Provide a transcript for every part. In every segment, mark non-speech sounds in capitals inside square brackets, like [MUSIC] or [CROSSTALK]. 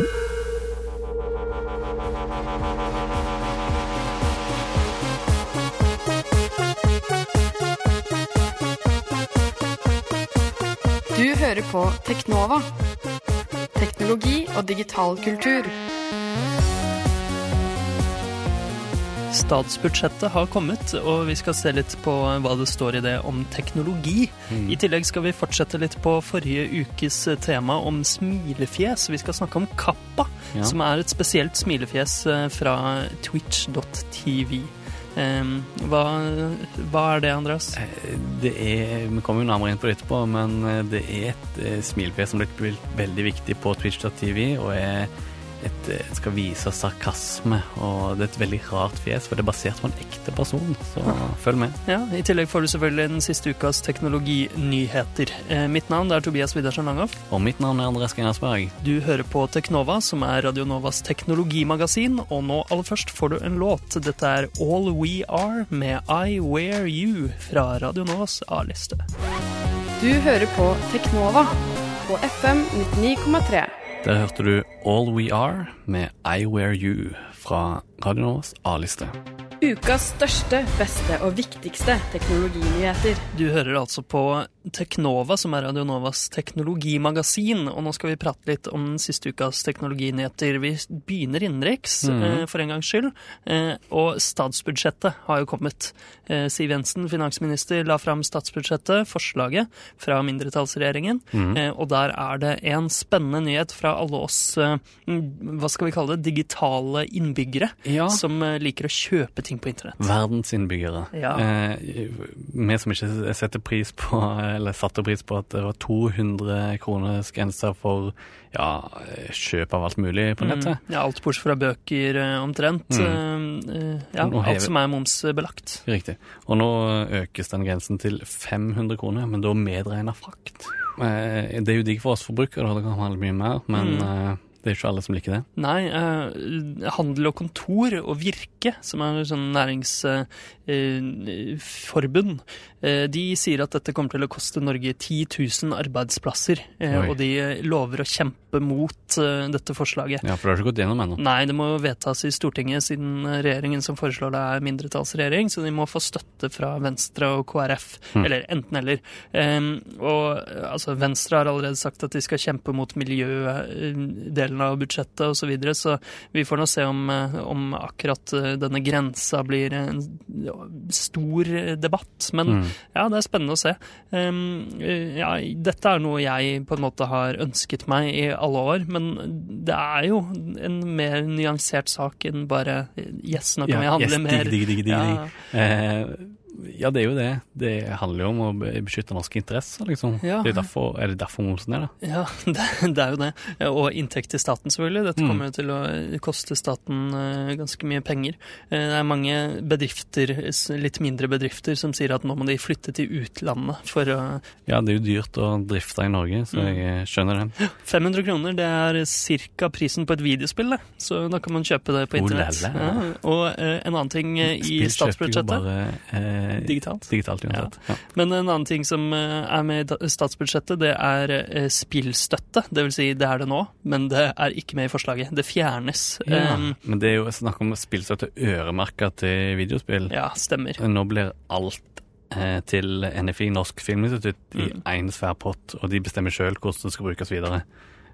Du hører på Teknova. Teknologi og digital kultur. Statsbudsjettet har kommet, og vi skal se litt på hva det står i det om teknologi. I tillegg skal vi fortsette litt på forrige ukes tema om smilefjes. Vi skal snakke om Kappa, Ja. som er et spesielt smilefjes eh, fra twitch.tv. Um, hva, hva er det, Andreas? Eh, Det er, Vi kommer jo nærmere inn på det etterpå, men eh, det er et smilefjes som blir blitt veldig viktig på Twitch.tv, og er et, skal vise sarkasme. Og det er et veldig rart fjes, for det er basert på en ekte person, så følg med. Ja, I tillegg får du selvfølgelig den siste ukas teknologinyheter. Eh, mitt navn er Tobias Widersen Langhoff. Og mitt navn er Andreas Geinersberg. Du hører på Teknova, som er Radionovas teknologimagasin, og nå aller først får du en låt. Dette er All We Are med I Wear You fra Radionovas A-liste. Du hører på Teknova på FM 99,3. Der hørte du All We Are med I Wear You fra Radio Novas A-liste. Ukas største, beste og viktigste teknologinyheter. Du hører altså på Teknova, som er Radionovas teknologimagasin, og nå skal vi prate litt om den siste ukas teknologinyheter. Vi begynner innenriks, eh, for en gangs skyld, eh, og statsbudsjettet har jo kommet. Eh, Siv Jensen, finansminister, la fram statsbudsjettet, forslaget fra mindretallsregjeringen, eh, og der er det en spennende nyhet fra alle oss, hva skal vi kalle det, digitale innbyggere, Ja. som liker å kjøpe ting på internett. Verdens innbyggere. Ja. Eh, vi som ikke setter pris på, eller satte pris på at det var 200 kroners grenser for ja, kjøp av alt mulig på nettet. Mm. Ja, alt bortsett fra bøker eh, omtrent. Eh, eh, ja, alt som er momsbelagt. Riktig. Og nå økes den grensen til 500 kroner, men da medregna frakt. Det er jo digg for oss forbrukere, da, kan handle mye mer, men Mm. Eh, det er ikke alle som liker det. Nei, eh, Handel og Kontor og Virke, som er sånn næringsforbund, eh, de sier at dette kommer til å koste Norge 10 000 arbeidsplasser. eh, og de eh, lover å kjempe mot eh, dette forslaget. Ja, for det har ikke gått gjennom ennå. Nei, det må vedtas i Stortinget siden regjeringen som foreslår det er mindretallsregjering, så de må få støtte fra Venstre og KrF, Mm. eller enten eller. Em, og altså, Venstre har allerede sagt at de skal kjempe mot miljødelen av budsjettet osv., så, videre, så vi får nå se om, eh, om akkurat eh, denne grensa blir en stor debatt. Men Mm. ja, det er spennende å se. Um, ja, dette er noe jeg på en måte har ønsket meg i alle år, men det er jo en mer nyansert sak enn bare Yes, nå kan vi handle yes, mer. Dig, dig, dig, dig. Ja. Eh, ja, det er jo det. Det handler jo om å beskytte norske interesser, liksom. Ja. Det er, derfor, er det derfor momsen er det? Ja, [LAUGHS] det, det er jo det. Og inntekt til staten, selvfølgelig. Dette Mm. kommer jo til å koste staten eh, ganske mye penger. Eh, Det er mange bedrifter, litt mindre bedrifter, som sier at nå må de flytte til utlandet for å Ja, det er jo dyrt å drifte i Norge, så Mm. jeg eh, skjønner det. 500 kroner, det er ca. prisen på et videospill, det. Så da kan man kjøpe det på internett. Oh, Ja. Og en annen ting i statsbudsjettet bare eh, Digitalt. Digitalt ja. Ja. Men en annen ting som eh, er med i statsbudsjettet, det er eh, spillstøtte. Det vil si, det er det nå, men det er ikke med i forslaget. Det fjernes. Ja. Um, Men det er jo snakk om spillstøtte øremerka til videospill. ja, stemmer. Nå blir alt eh, til NFI, Norsk Filminstitutt, i Mm. svær pott, og de bestemmer sjøl hvordan det skal brukes videre.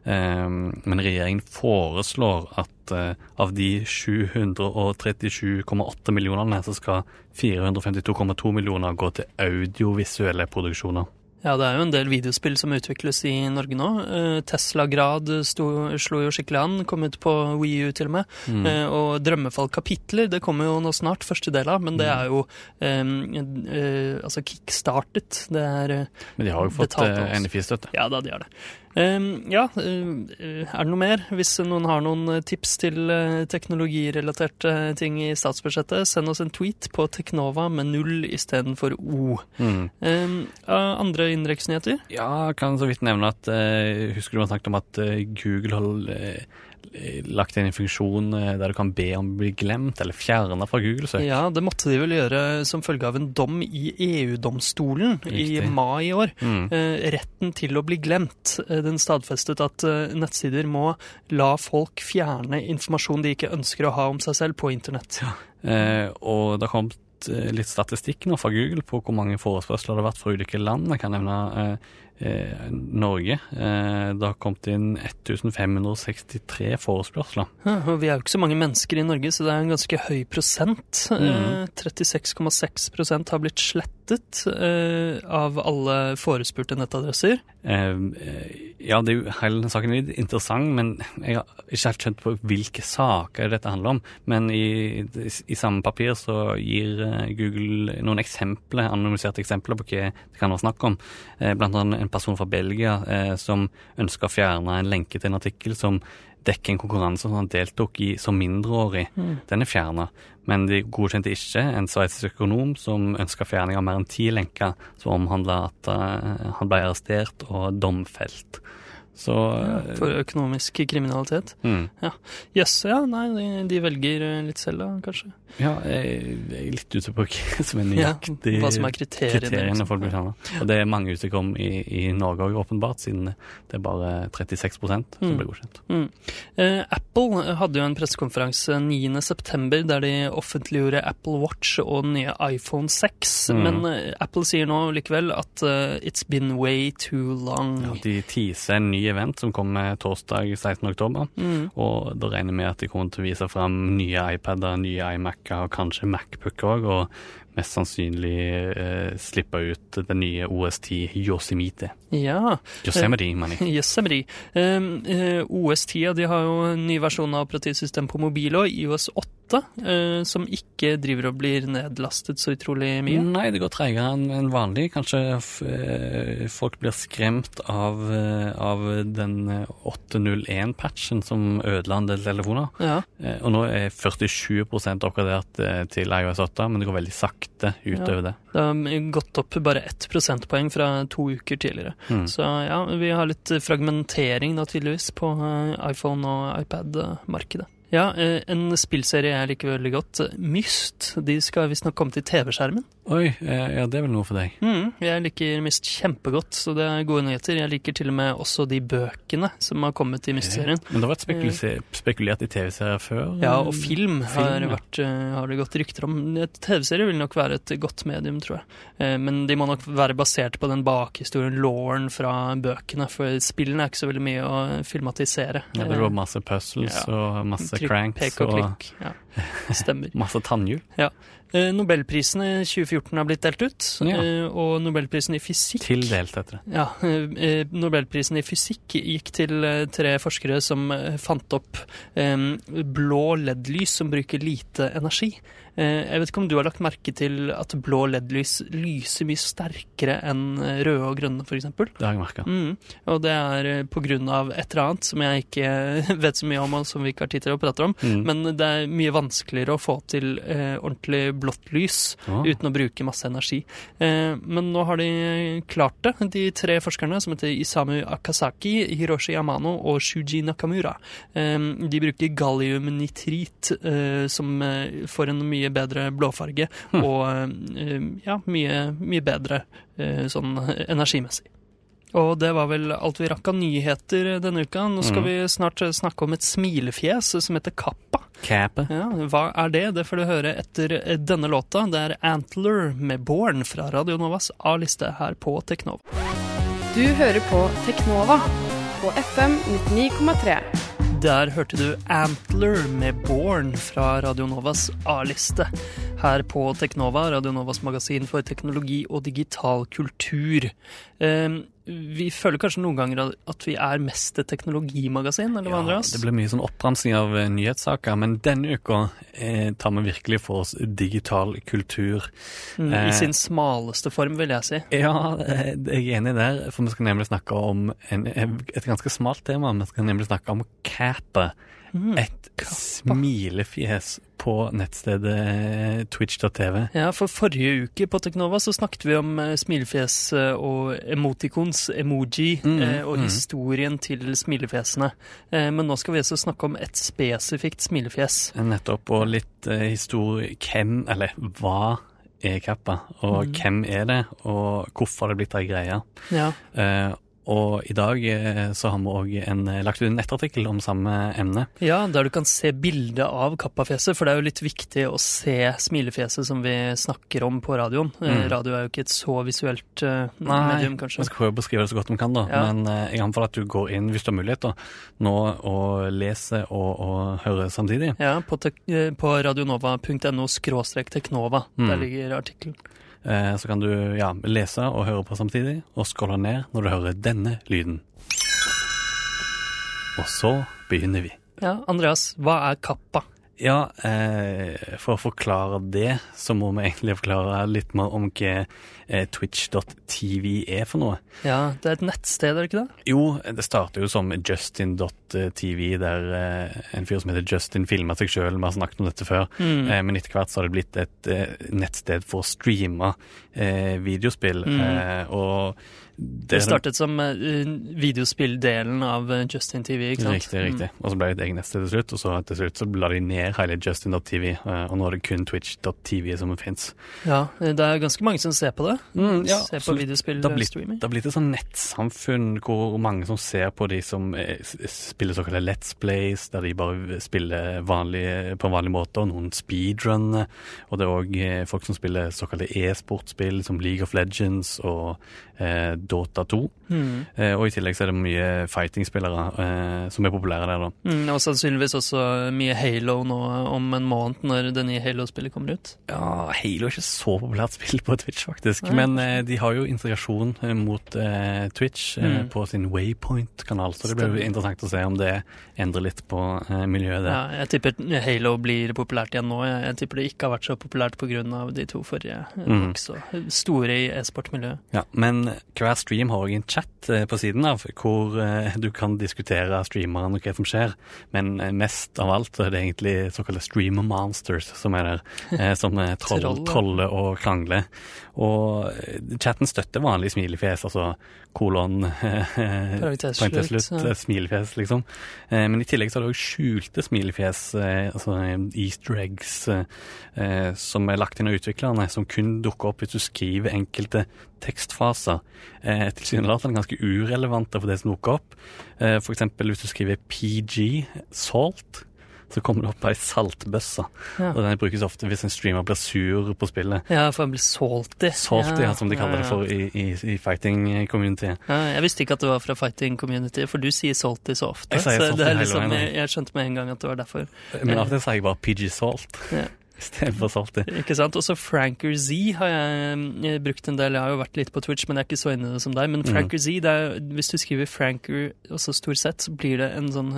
Um, men regjeringen foreslår at eh, av de 737,8 millionene, så skal 452,2 millioner gå til audiovisuelle produksjoner. Ja, det er jo en del videospill som utvikles i Norge nå. Eh, Tesla Grad sto, slo jo skikkelig an, kom ut på Wii U til og med. Mm. Eh, og Drømmefall kapitler, det kommer jo nå snart, første del av, men det Mm. er jo um, uh, altså kickstartet. Det er Men de har jo fått. NFI-støtte. Ja da, de har det. Um, ja, uh, er det noe mer? Hvis noen har noen uh, tips til uh, teknologirelaterte ting i statsbudsjettet, send oss en tweet på Teknova med null istedenfor O. Mm. Uh, andre innenriksnyheter? Ja, kan så vidt nevne at eh, Husker du man snakket om at eh, Google eh, lagt inn en funksjon eh, der du kan be om å bli glemt eller fjerna fra Google-søk. Ja, det måtte de vel gjøre som følge av en dom i EU-domstolen i mai i år. Mm. Eh, retten til å bli glemt. Eh, Den stadfestet at eh, nettsider må la folk fjerne informasjon de ikke ønsker å ha om seg selv på internett. Ja. og det har kommet eh, litt statistikk nå fra Google på hvor mange forespørsler det har vært fra ulike land. Jeg kan nevne eh, eh, Norge. Eh, det har kommet inn 1563 forespørsler. Ja, og vi er jo ikke så mange mennesker i Norge, så det er en ganske høy prosent. Eh, 36,6% har blitt slettet eh, av alle forespurte nettadresser. Eh, ja, det er jo, hele saken er litt interessant, men jeg har ikke helt skjønt på hvilke saker dette handler om. Men i, i samme papir så gir Google noen eksempler, anonymiserte eksempler på hva det kan være snakk om. Eh, blant annet en person fra Belgia eh, som ønsker å fjerne en lenke til en artikkel som dekker en konkurranse som han deltok i som mindreårig. Den er fjerna. Men de godkjente ikke en sveitsisk økonom som ønska fjerning av mer enn ti lenker som omhandla at uh, han ble arrestert og domfelt. Så ja, For økonomisk kriminalitet. mm. Jøss, ja, nei, de, de velger eh, litt selv da, kanskje. Ja, jeg jeg er litt ute på [LAUGHS] hva som er Ja, nøyaktig hva som er kriteriene. kriteriene folk for å. Og det er mange usikre om i, i Norge òg, åpenbart, siden det er bare 36 som Mm. blir godkjent. Mm. Eh, Apple hadde jo en pressekonferanse 9.9. der de offentliggjorde Apple Watch og den nye iPhone 6. Mm. Men eh, Apple sier nå likevel at uh, it's been way too long. Ja, de teaser en ny event som kommer torsdag 16. oktober. Mm. Og da regner vi med at de kommer til å vise fram nye iPader, nye iMac-er og kanskje Macbooker òg. Og mest sannsynlig eh, slippe ut den nye OS10 Yosemite. Ja. Yosemite, mener jeg. [LAUGHS] Yosemite. Um, eh, OS10 de har jo en ny versjon av operativsystem på mobil og IOS 8, eh, som ikke driver og blir nedlastet så utrolig mye. Nei, det går tregere enn vanlig. Kanskje eh, folk blir skremt av, eh, av den eh, 801-patchen som ødela en del telefoner. Ja. Og nå er 47 oppgradert til iOS 8, men det går veldig sakte utover det. Det har gått opp bare ett prosentpoeng fra to uker tidligere. Mm. Så ja, vi har litt fragmentering da tydeligvis på iPhone- og iPad-markedet. Ja, eh, en spillserie jeg liker veldig godt, Myst, de skal visstnok komme til TV-skjermen. Oi, eh, ja, det er vel noe for deg. Mm, jeg liker Mist kjempegodt, så det er gode nyheter. Jeg liker til og med også de bøkene som har kommet i Mist-serien. Men det har vært spekulise- spekulert i TV-serier før? Ja, og film, har, Film, ja. vært, eh, har det gått rykter om. TV-serier vil nok være et godt medium, tror jeg. Eh, Men de må nok være basert på den bakhistorien, Lauren fra bøkene, for spillene er ikke så veldig mye å filmatisere. Ja, det var masse puzzles Ja. og masse Trykk, cranks Pek og og klikk. Ja, [LAUGHS] stemmer. masse tannhjul. Ja. Nobelprisen i 2014 har blitt delt ut, Ja. eh, og Nobelprisen i fysikk Tildelt, heter det. Ja, eh, eh, Nobelprisen i fysikk gikk til eh, tre forskere som eh, fant opp eh, blå LED-lys som bruker lite energi. Eh, Jeg vet ikke om du har lagt merke til at blå LED-lys lyser mye sterkere enn eh, røde og grønne, f.eks. Det har jeg merka. Mm. Og det er eh, på grunn av et eller annet som jeg ikke [LAUGHS] vet så mye om, og som vi ikke har tid til å prate om. Mm. Men det er mye vanskeligere å få til eh, ordentlig blått lys Ah. uten å bruke masse energi. Eh, men nå har de klart det, de tre forskerne som heter Isamu Akasaki, Hiroshi Yamano og Shuji Nakamura. Eh, de bruker galliumnitrit eh, som får en mye bedre blåfarge Hm. og eh, ja, mye, mye bedre eh, sånn [LAUGHS] energimessig. Og det var vel alt vi rakk av nyheter denne uka. Nå skal mm. vi snart eh, snakke om et smilefjes som heter Kappa. Kappa. Ja, Hva er det? Det får du høre etter denne låta. Det er Antler med Born fra Radio Novas A-liste her på Teknova. Du hører på Teknova på FM 99,3. Der hørte du Antler med Born fra Radio Novas A-liste. Her på Teknova, Radio Novas magasin for teknologi og digital kultur. Eh, vi føler kanskje noen ganger at vi er mest et teknologimagasin, eller hva, Ja, Andreas? det ble mye sånn oppramsing av eh, nyhetssaker, men denne uka eh, tar vi virkelig for oss digital kultur. Mm, eh, I sin smaleste form, vil jeg si. Ja, eh, jeg er enig der, for vi skal nemlig snakke om en, et ganske smalt tema. Vi skal nemlig snakke om capet. Mm. Et smilefjes på nettstedet twitch.tv. Ja, for forrige uke på Teknova så snakket vi om eh, smilefjes eh, og emoticons, emoji, Mm, eh, og mm. historien til smilefjesene. Eh, Men nå skal vi også snakke om et spesifikt smilefjes. Nettopp. Og litt eh, historie Hvem, eller hva er Kappa? Og Mm. hvem er det, og hvorfor har det blitt ei greie? Ja. Eh, og i dag eh, så har vi òg lagt ut en nettartikkel om samme emne. Ja, der du kan se bilde av Kappa-fjeset, for det er jo litt viktig å se smilefjeset som vi snakker om på radioen. Eh, Mm. Radio er jo ikke et så visuelt uh, Nei, medium, Vi skal prøve å beskrive det så godt vi kan, da. Ja. Men uh, jeg anbefaler at du går inn, hvis du har mulighet, da, nå og leser og, og hører samtidig. Ja, på, eh, på radionova.no skråstrek teknova. Mm. Der ligger artikkelen. Eh, så kan du ja, lese og høre på samtidig, og skåle ned når du hører denne lyden. Og så begynner vi. Ja, Andreas, hva er Kappa? Ja, eh, for å forklare det, så må vi egentlig forklare litt mer om hva eh, twitch.tv er for noe. Ja, det er et nettsted, er det ikke det? Jo, det starter jo som justin.tv, der eh, en fyr som heter Justin filma seg sjøl. Vi har snakket om dette før. Mm. Eh, men etter hvert så har det blitt et eh, nettsted for å streame eh, videospill. Mm. Eh, og Det startet som eh, videospilldelen av eh, Justin TV, ikke sant? Mm. Riktig, riktig. Og så ble det et eget nettsted til slutt, og så til slutt så la de ned hele justin.tv, eh, og nå er det kun twitch.tv som fins. Mm. Ja, det er ganske mange som ser på det. Mm, ja, ser på videospillstreaming. videospill Det har blitt- et sånn nettsamfunn hvor mange som ser på de som spiller såkalte Let's Plays, der de bare spiller vanlig, på en vanlig måte, og noen speedrunner. Og det er òg folk som spiller såkalte e-sportspill som League of Legends og eh, Dota 2. Mm. Eh, og i tillegg så er det mye fighting-spillere eh, som er populære der, da. Mm, og sannsynligvis også mye Halo nå om en måned, når det nye Halo-spillet kommer ut. Ja, Halo er ikke så populært spill på Twitch, faktisk. Nei, Men eh, de har jo integrasjon eh, mot eh, Twitch Mm. på sin Waypoint-kanal, så det blir jo interessant å se om det endrer litt på miljøet der. Ja, jeg tipper Halo blir populært igjen nå. Jeg, jeg tipper det ikke har vært så populært pga. de to forrige. mm. var Mhm. ikke så store i e-sportmiljøet. Ja, men hver stream har òg en chat eh, på siden av, hvor eh, du kan diskutere streameren og hva som skjer. Men eh, mest av alt er det egentlig såkalte streamer monsters som er der, som eh, [LAUGHS] troll, troller og krangler. Og chatten støtter vanlig smilefjes, altså kolon [LAUGHS] Parentes slutt, ja. smilefjes, liksom. Men i tillegg så er det òg skjulte smilefjes, altså easter eggs, som er lagt inn av utviklerne, som kun dukker opp hvis du skriver enkelte tekstfaser. Eh, Tilsynelatende ganske urelevante for det som dukker opp. Eh, eksempel hvis du skriver PG, salt, så kommer det opp ei saltbøsse. Ja. Og den brukes ofte hvis en streamer blir sur på spillet. Ja, for han blir salty. Salty, ja, som de kaller det for i, i, i fighting-community. Ja, jeg visste ikke at det var fra fighting community, for du sier salty så ofte. Jeg så det er liksom, jeg, jeg skjønte med en gang at det var derfor. Men av og til sier jeg bare PG Salt Ja. Istedenfor salty. Ikke sant? Også Franker Z har jeg eh, brukt en del. Jeg har jo vært litt på Twitch, men jeg er ikke så inne i det som deg. Men Mm. Z, det er, hvis du skriver Franker og så stor sett, så blir det en sånn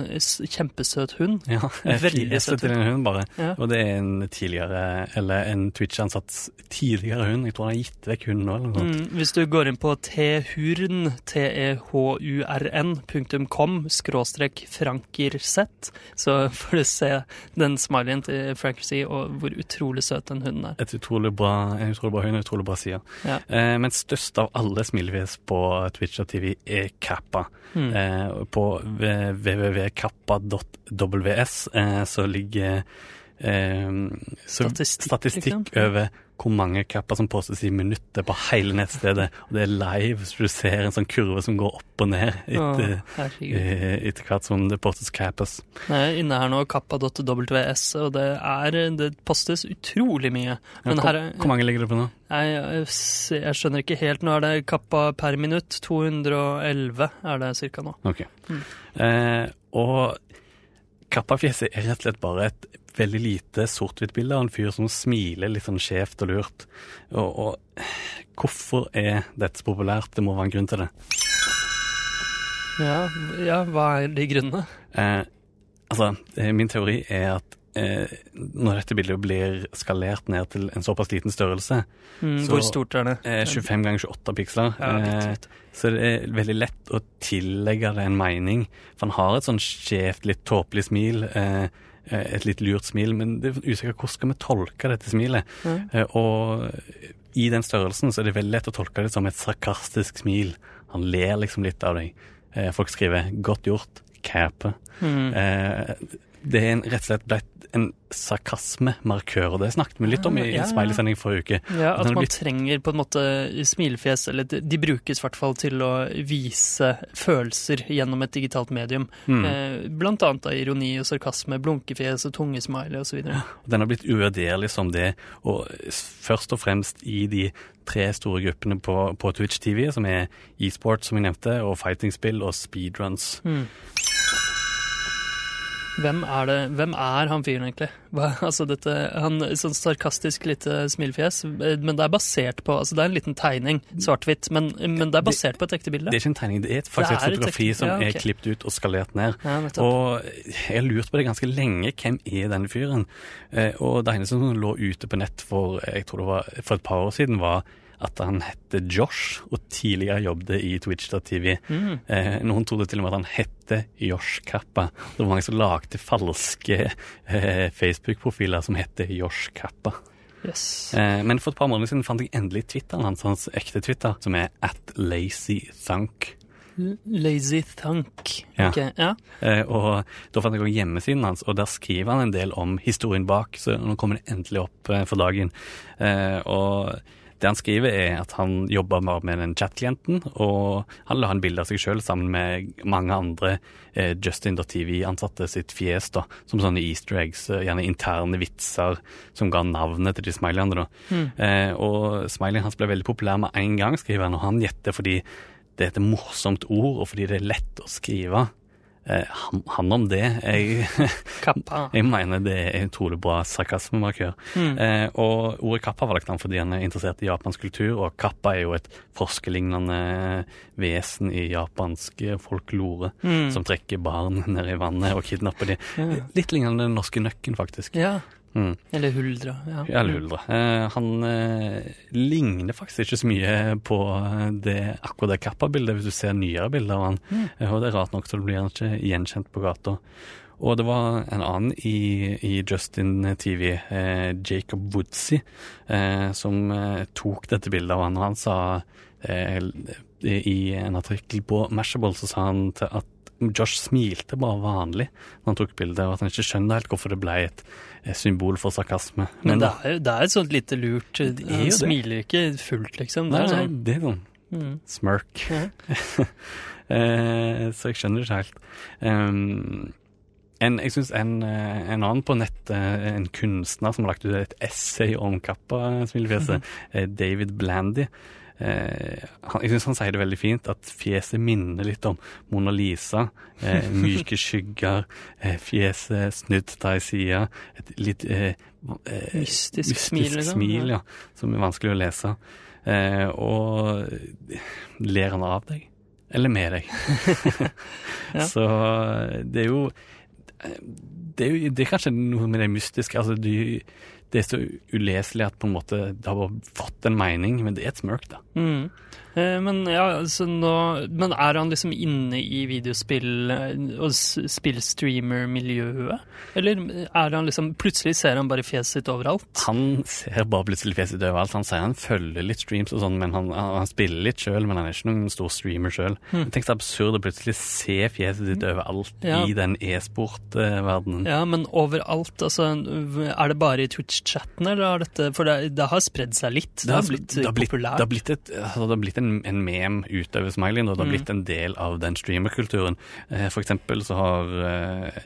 kjempesøt hund. Ja, [LAUGHS] Veldig søt til en hund, bare. Ja. Og det er en tidligere, eller en Twitch-ansatt tidligere hund. Jeg tror han har gitt vekk hunden nå, eller noe sånt. Mm, hvis du går inn på tehurn, t-e-h-u-r-n, punktum com, skråstrek frankersett, så [LAUGHS] får du se den smileyen til Franker Z, og hvor utrolig søt den hunden er. Utrolig bra, en utrolig bra hund og utrolig bra side. Ja. Eh, men størst av alle smilefjes på Twitch og TV er Kappa. Mm. Eh, på www.kappa.ws eh, så ligger eh, så Statistikk, statistikk over hvor mange kapper som postes i minuttet på hele nettstedet. Og det er live, så du ser en sånn kurve som går opp og ned etter, eh, etter hvert som det postes cappers. Jeg er inne her nå, kappa.ws, og det er Det postes utrolig mye. Ja, hvor, her er hvor mange ligger det på nå? jeg, jeg, jeg skjønner ikke helt. Nå er det kappa per minutt. 211 er det cirka nå. Ok. Mm. Eh, og Kappafjeset er rett og slett bare et veldig lite sort-hvitt bilde av en fyr som smiler litt sånn skjevt og lurt. Og, og hvorfor er dette så populært? Det må være en grunn til det. Ja, ja hva er de grunnene? Eh, altså, eh, min teori er at eh, når dette bildet blir skalert ned til en såpass liten størrelse, Mm, Så- hvor stort er det? eh, 25 ganger 28 piksler, Ja, eh, så det er veldig lett å tillegge det en mening. For han har et sånn skjevt, litt tåpelig smil. Eh, et litt lurt smil, men det er usikkert hvordan skal vi tolke dette smilet. Eh, og i den størrelsen så er det veldig lett å tolke det som et sarkastisk smil. Han ler liksom litt av deg. Eh, folk skriver 'godt gjort', 'cape'. Eh, det er en, rett og slett blitt en sarkasmemarkør, og det snakket vi litt om i Ja, ja. Smiley-sending forrige uke. Ja, At At man blitt- trenger på en måte smilefjes, eller de de brukes i hvert fall til å vise følelser gjennom et digitalt medium. Mm. Eh, blant annet da ironi og sarkasme, blunkefjes og tungesmiley osv. Den har blitt uvurderlig som det, og først og fremst i de tre store gruppene på, på Twitch TV, som er e-sport, som jeg nevnte, og fighting-spill og speedruns. Hvem er det, hvem er han fyren egentlig? Hva, [LAUGHS] altså dette, han Sånn sarkastisk lite smilefjes, men det er basert på altså Det er en liten tegning, svart-hvitt, men, men det er basert på et ekte bilde. Det er ikke en tegning, det er et- faktisk Det et er et fotografi ekte- som ja, okay. er klippet ut og skalert ned. Ja, og jeg har lurt på det ganske lenge. Hvem er denne fyren? Eh, og det eneste som lå ute på nett for jeg tror det var for et par år siden, var at han hette Josh, og tidligere jobbet i Twitch.tv. Mm. Eh, noen trodde til og med at han hette Josh Kappa. Det var mange som lagde falske eh, Facebook-profiler som hette Josh Kappa. Yes. Eh, men for et par måneder siden fant jeg endelig Twitteren hans, hans ekte Twitter, som er at lazythunk. Lazy Thunk. Ja. Okay, ja. Eh, og da fant jeg også hjemmesiden hans, og der skriver han en del om historien bak, så nå kommer det endelig opp eh, for dagen. Eh, og det han skriver er at han jobber bare med den chat-klienten, og han la en bilde av seg selv sammen med mange andre eh, Justin.tv-ansatte sitt fjes, da, som sånne easter eggs, eh, gjerne interne vitser som ga navnet til de smileyene. da. Eh, og smileyen hans ble veldig populær med en gang, skriver han, og han gjetter fordi det er et morsomt ord, og fordi det er lett å skrive. Eh, han, han om det. Jeg, [LAUGHS] Kappa. jeg mener det er en utrolig bra sarkasmemarkør. Eh, og ordet kappa var lagt an fordi han er interessert i japansk kultur, og kappa er jo et forskerlignende vesen i japansk folklore som trekker barn [LAUGHS] ned i vannet og kidnapper de. Litt lignende den norske nøkken, faktisk. Ja. Mm. Eller huldra. Ja. Eller Huldra. Eh, han eh, ligner faktisk ikke så mye på det, akkurat det Kappa-bildet, hvis du ser nyere bilder av han. Eh, og det er rart nok, så blir han ikke gjenkjent på gata. Og det var en annen i, i Justin TV, eh, Jacob Woodsey, eh, som eh, tok dette bildet av han, og han sa eh, i en artikkel på Mashable, så sa han til at Josh smilte bare vanlig når han tok bildet, og at han ikke skjønner helt hvorfor det ble et, symbol for sarkasme. Men det er, jo- det er et sånt lite lurt er Han smiler ikke fullt, liksom. Det Nei, er nei, sånn det er sånn mm. smirk. Ja. [LAUGHS] eh, så jeg skjønner det ikke helt. Um, en, jeg synes en, eh, en annen på nettet, en kunstner som har lagt ut et essay om Kappa-smilefjeset, eh, [LAUGHS] David Blandy. Eh, han, jeg syns han sier det veldig fint, at fjeset minner litt om Mona Lisa. Eh, [LAUGHS] myke skygger, eh, fjeset snudd til ei side. Et litt eh, eh, Mystisk smil, liksom. smil, ja. Som er vanskelig å lese. Eh, og ler han av deg? Eller med deg? [LAUGHS] Ja. Så det er jo det er, jo, det er kanskje noe med det mystiske. Altså, de, det er så uleselig at på en måte det har fått en mening, men det er et smørk, da. Mm. Eh, Men ja, nå Men er han liksom inne i videospill- eh, og spillstreamer-miljøet? Eller er han liksom Plutselig ser han bare fjeset sitt overalt? Han ser bare plutselig fjeset sitt overalt. Han sier han følger litt streams og sånn, men han, han, spiller litt sjøl, men han er ikke noen stor streamer sjøl. Tenk så absurd å plutselig se fjeset sitt overalt Ja. i den e-sport-verdenen. Ja, men overalt, altså Er det bare i Twitch-chatten, eller har dette For det, det har spredd seg litt? Det, har blitt det har blitt, populært? Det har blitt, et, altså, det har blitt en, en mem utover smileyen, og det har Mm. blitt en del av den streamerkulturen. Eh, for eksempel så har eh,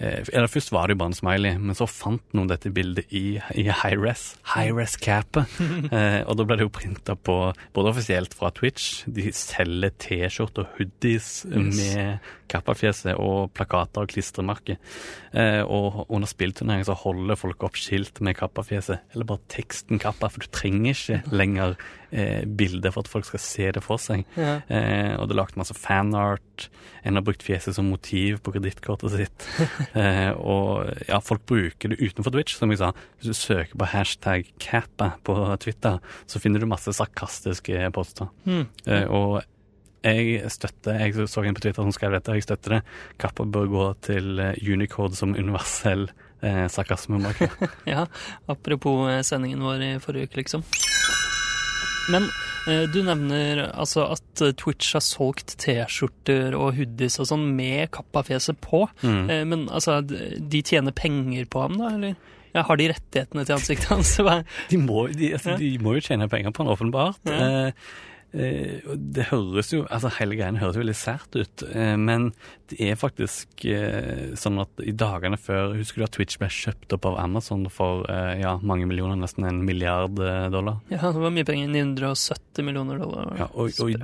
eh, eller Først var det jo bare en smiley, men så fant noen dette bildet i, i high-res. High-res-capet. [LAUGHS] eh, og da ble det jo printa på, både offisielt fra Twitch, de selger T-skjorter og hoodies med Kappa-fjeset, og plakater og klistremerker. Eh, og under spillturnering så holder folk opp skilt med Kappa-fjeset, eller bare teksten Kappa, for du trenger ikke [LAUGHS] lenger eh, bilder for at folk skal se det for seg. Ja. Eh, og det er lagt masse fanart. En har brukt fjeset som motiv på kredittkortet sitt. [LAUGHS] eh, og ja, folk bruker det utenfor Twitch, som jeg sa. Hvis du søker på hashtag Kappa på Twitter, så finner du masse sarkastiske poster. Mm. Eh, og Jeg støtter Jeg så en på Twitter som skrev dette, og jeg støtter det. Kappa bør gå til eh, Unicode som universell eh, sarkasmemarkør. [LAUGHS] Ja, apropos eh, sendingen vår i forrige uke, liksom. Men eh, du nevner altså at Twitch har solgt T-skjorter og hoodies og sånn med Kappa-fjeset på. Mm. Men altså, de tjener penger på ham, da, eller? Ja, har de rettighetene til ansiktet hans? [LAUGHS] De må, de, altså, Ja. de må jo tjene penger på han, åpenbart. Ja. Eh, det høres jo Altså, hele greiene høres jo veldig sært ut, eh, men det er faktisk eh, sånn at i dagene før Husker du at Twitch ble kjøpt opp av Amazon for eh, ja, mange millioner, nesten en milliard eh, dollar? Ja, det var mye penger. 970 millioner dollar. Ja, og- og-.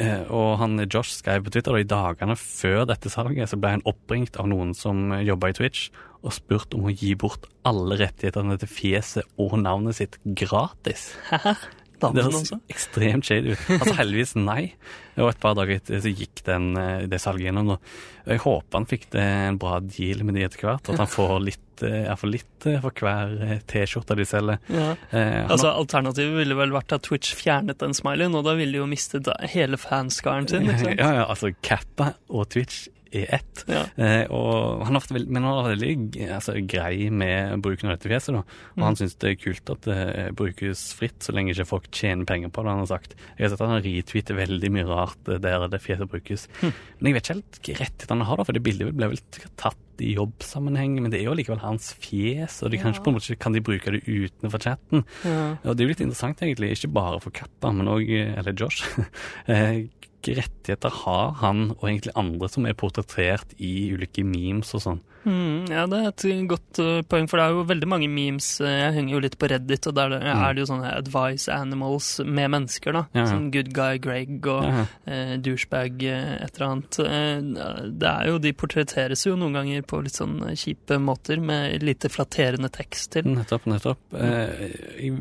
Eh, og han Josh skrev på Twitter at i dagene før dette salget så ble han oppringt av noen som eh, jobba i Twitch, og spurt om å gi bort alle rettighetene til fjeset og navnet sitt gratis. Det høres ekstremt shady ut. Altså heldigvis nei. Og et par dager etter så gikk den, eh, det salget gjennom. Og jeg håper han fikk det en bra deal med de etter hvert. At han får litt, eh, fall litt eh, for hver T-skjorte de selger. Ja. Eh, Altså, Alternativet ville vel vært at Twitch fjernet den smileyen, og da ville de jo mistet hele fanskaren sin. Sant? [LAUGHS] ja, ja, altså Kappa og Twitch er ett. Ja. Eh, og han har vært veldig, men han har vært veldig altså, grei med bruken av dette fjeset. Da. Og Mm. han syns det er kult at det brukes fritt, så lenge ikke folk tjener penger på det. Han har sagt. Jeg har sett at han retweeter veldig mye rart eh, der det fjeset brukes. Mm. Men jeg vet ikke helt hvilken rettighet han har, da, for det bildet ble vel tatt i jobbsammenheng, men det er jo likevel hans fjes, og de kan, ikke på en måte, kan de bruke det utenfor chatten. Ja. Og det er jo litt interessant, egentlig, ikke bare for katter, men òg Eller Josh. [LAUGHS] Eh, Hvilke rettigheter har han og egentlig andre som er portrettert i ulike memes og sånn? Mm, ja, det er et godt uh, poeng, for det er jo veldig mange memes. uh, Jeg henger jo litt på Reddit, og der Mm. er det jo sånne advice animals med mennesker, da. Ja, ja. Sånn good guy Greg og Ja, eh, douchebag eh, et eller annet. Eh, det er jo, De portretteres jo noen ganger på litt sånn kjipe måter, med lite flatterende tekst til. nettopp, nettopp. Eh,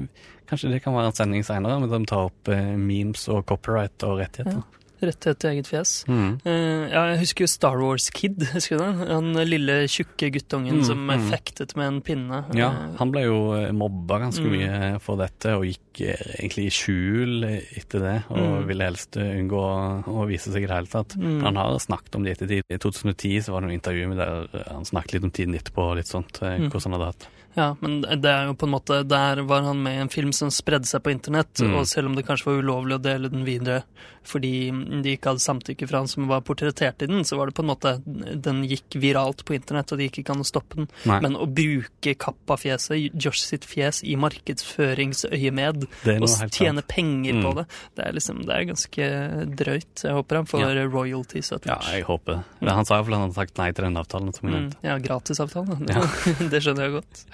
kanskje det kan være en sending seinere, men de tar opp eh, memes og copyright og rettigheter. Rettighet til eget fjes. Mm. Eh, ja, jeg husker jo Star Wars Kid. husker du den? Han lille, tjukke guttungen Mm, som mm. fektet med en pinne. Ja, Eh, han ble jo eh, mobba ganske Mm. mye for dette, og gikk egentlig i skjul etter det, og Mm. ville helst unngå å- vise seg i det hele tatt. Mm. Han har snakket om det i ettertid. I 2010 så var det noen intervju med der han snakket litt om tiden etterpå, og litt sånt, hvordan han hadde hatt. Ja, men det er jo på en måte Der var han med i en film som spredde seg på internett, Mm. og selv om det kanskje var ulovlig å dele den videre fordi de ikke hadde samtykke fra han som var portrettert i den, så var det på en måte Den gikk viralt på internett, og det gikk ikke an å stoppe den. Nei, Men å bruke Kappa-fjeset, Josh sitt fjes, i markedsføringsøyemed, og tjene penger på Mm. det, det er liksom Det er ganske drøyt. Jeg håper han får Ja. royalties av Ja, jeg håper det. Han sa iallfall han hadde sagt nei til den avtalen. som jeg Mm, ja, gratisavtalen. Ja. [LAUGHS] det skjønner jeg godt.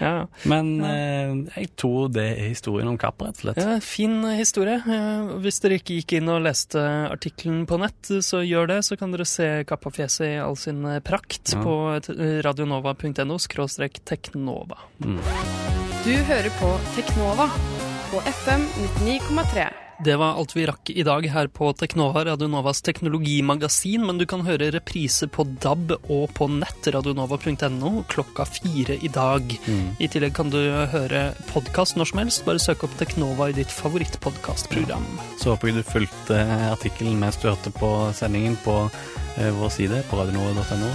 Ja, Men Ja. eh, jeg tror det er historien om Kapp, rett og slett. Ja, fin historie. Eh, Hvis dere ikke gikk inn og leste artikkelen på nett, så gjør det. Så kan dere se Kappa-fjeset i all sin eh, prakt Ja. på radionova.no skråstrek teknova. Mm. Du hører på Teknova på FM 99,3. Det var alt vi rakk i dag her på Teknova, Radionovas teknologimagasin, men du kan høre reprise på DAB og på nett, radionova.no, klokka fire i dag. Mm. I tillegg kan du høre podkast når som helst. Bare søk opp Teknova i ditt favorittpodkastprogram. Så håper jeg du fulgte artikkelen mens du hørte på sendingen på vår side på radionova.no.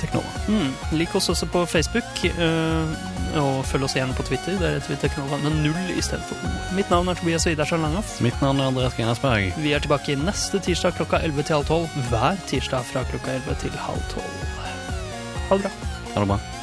teknova. Mm. Lik oss også på Facebook, øh, og følg oss igjen på Twitter. Der heter vi Teknova med null i stedet for O. Mitt navn er Tobias Widersen Langhoff. Mitt navn er Andreas Grenasberg. Vi er tilbake neste tirsdag klokka 11 til halv 12. Hver tirsdag fra klokka 11 til halv 12. Ha det bra. Ha det bra.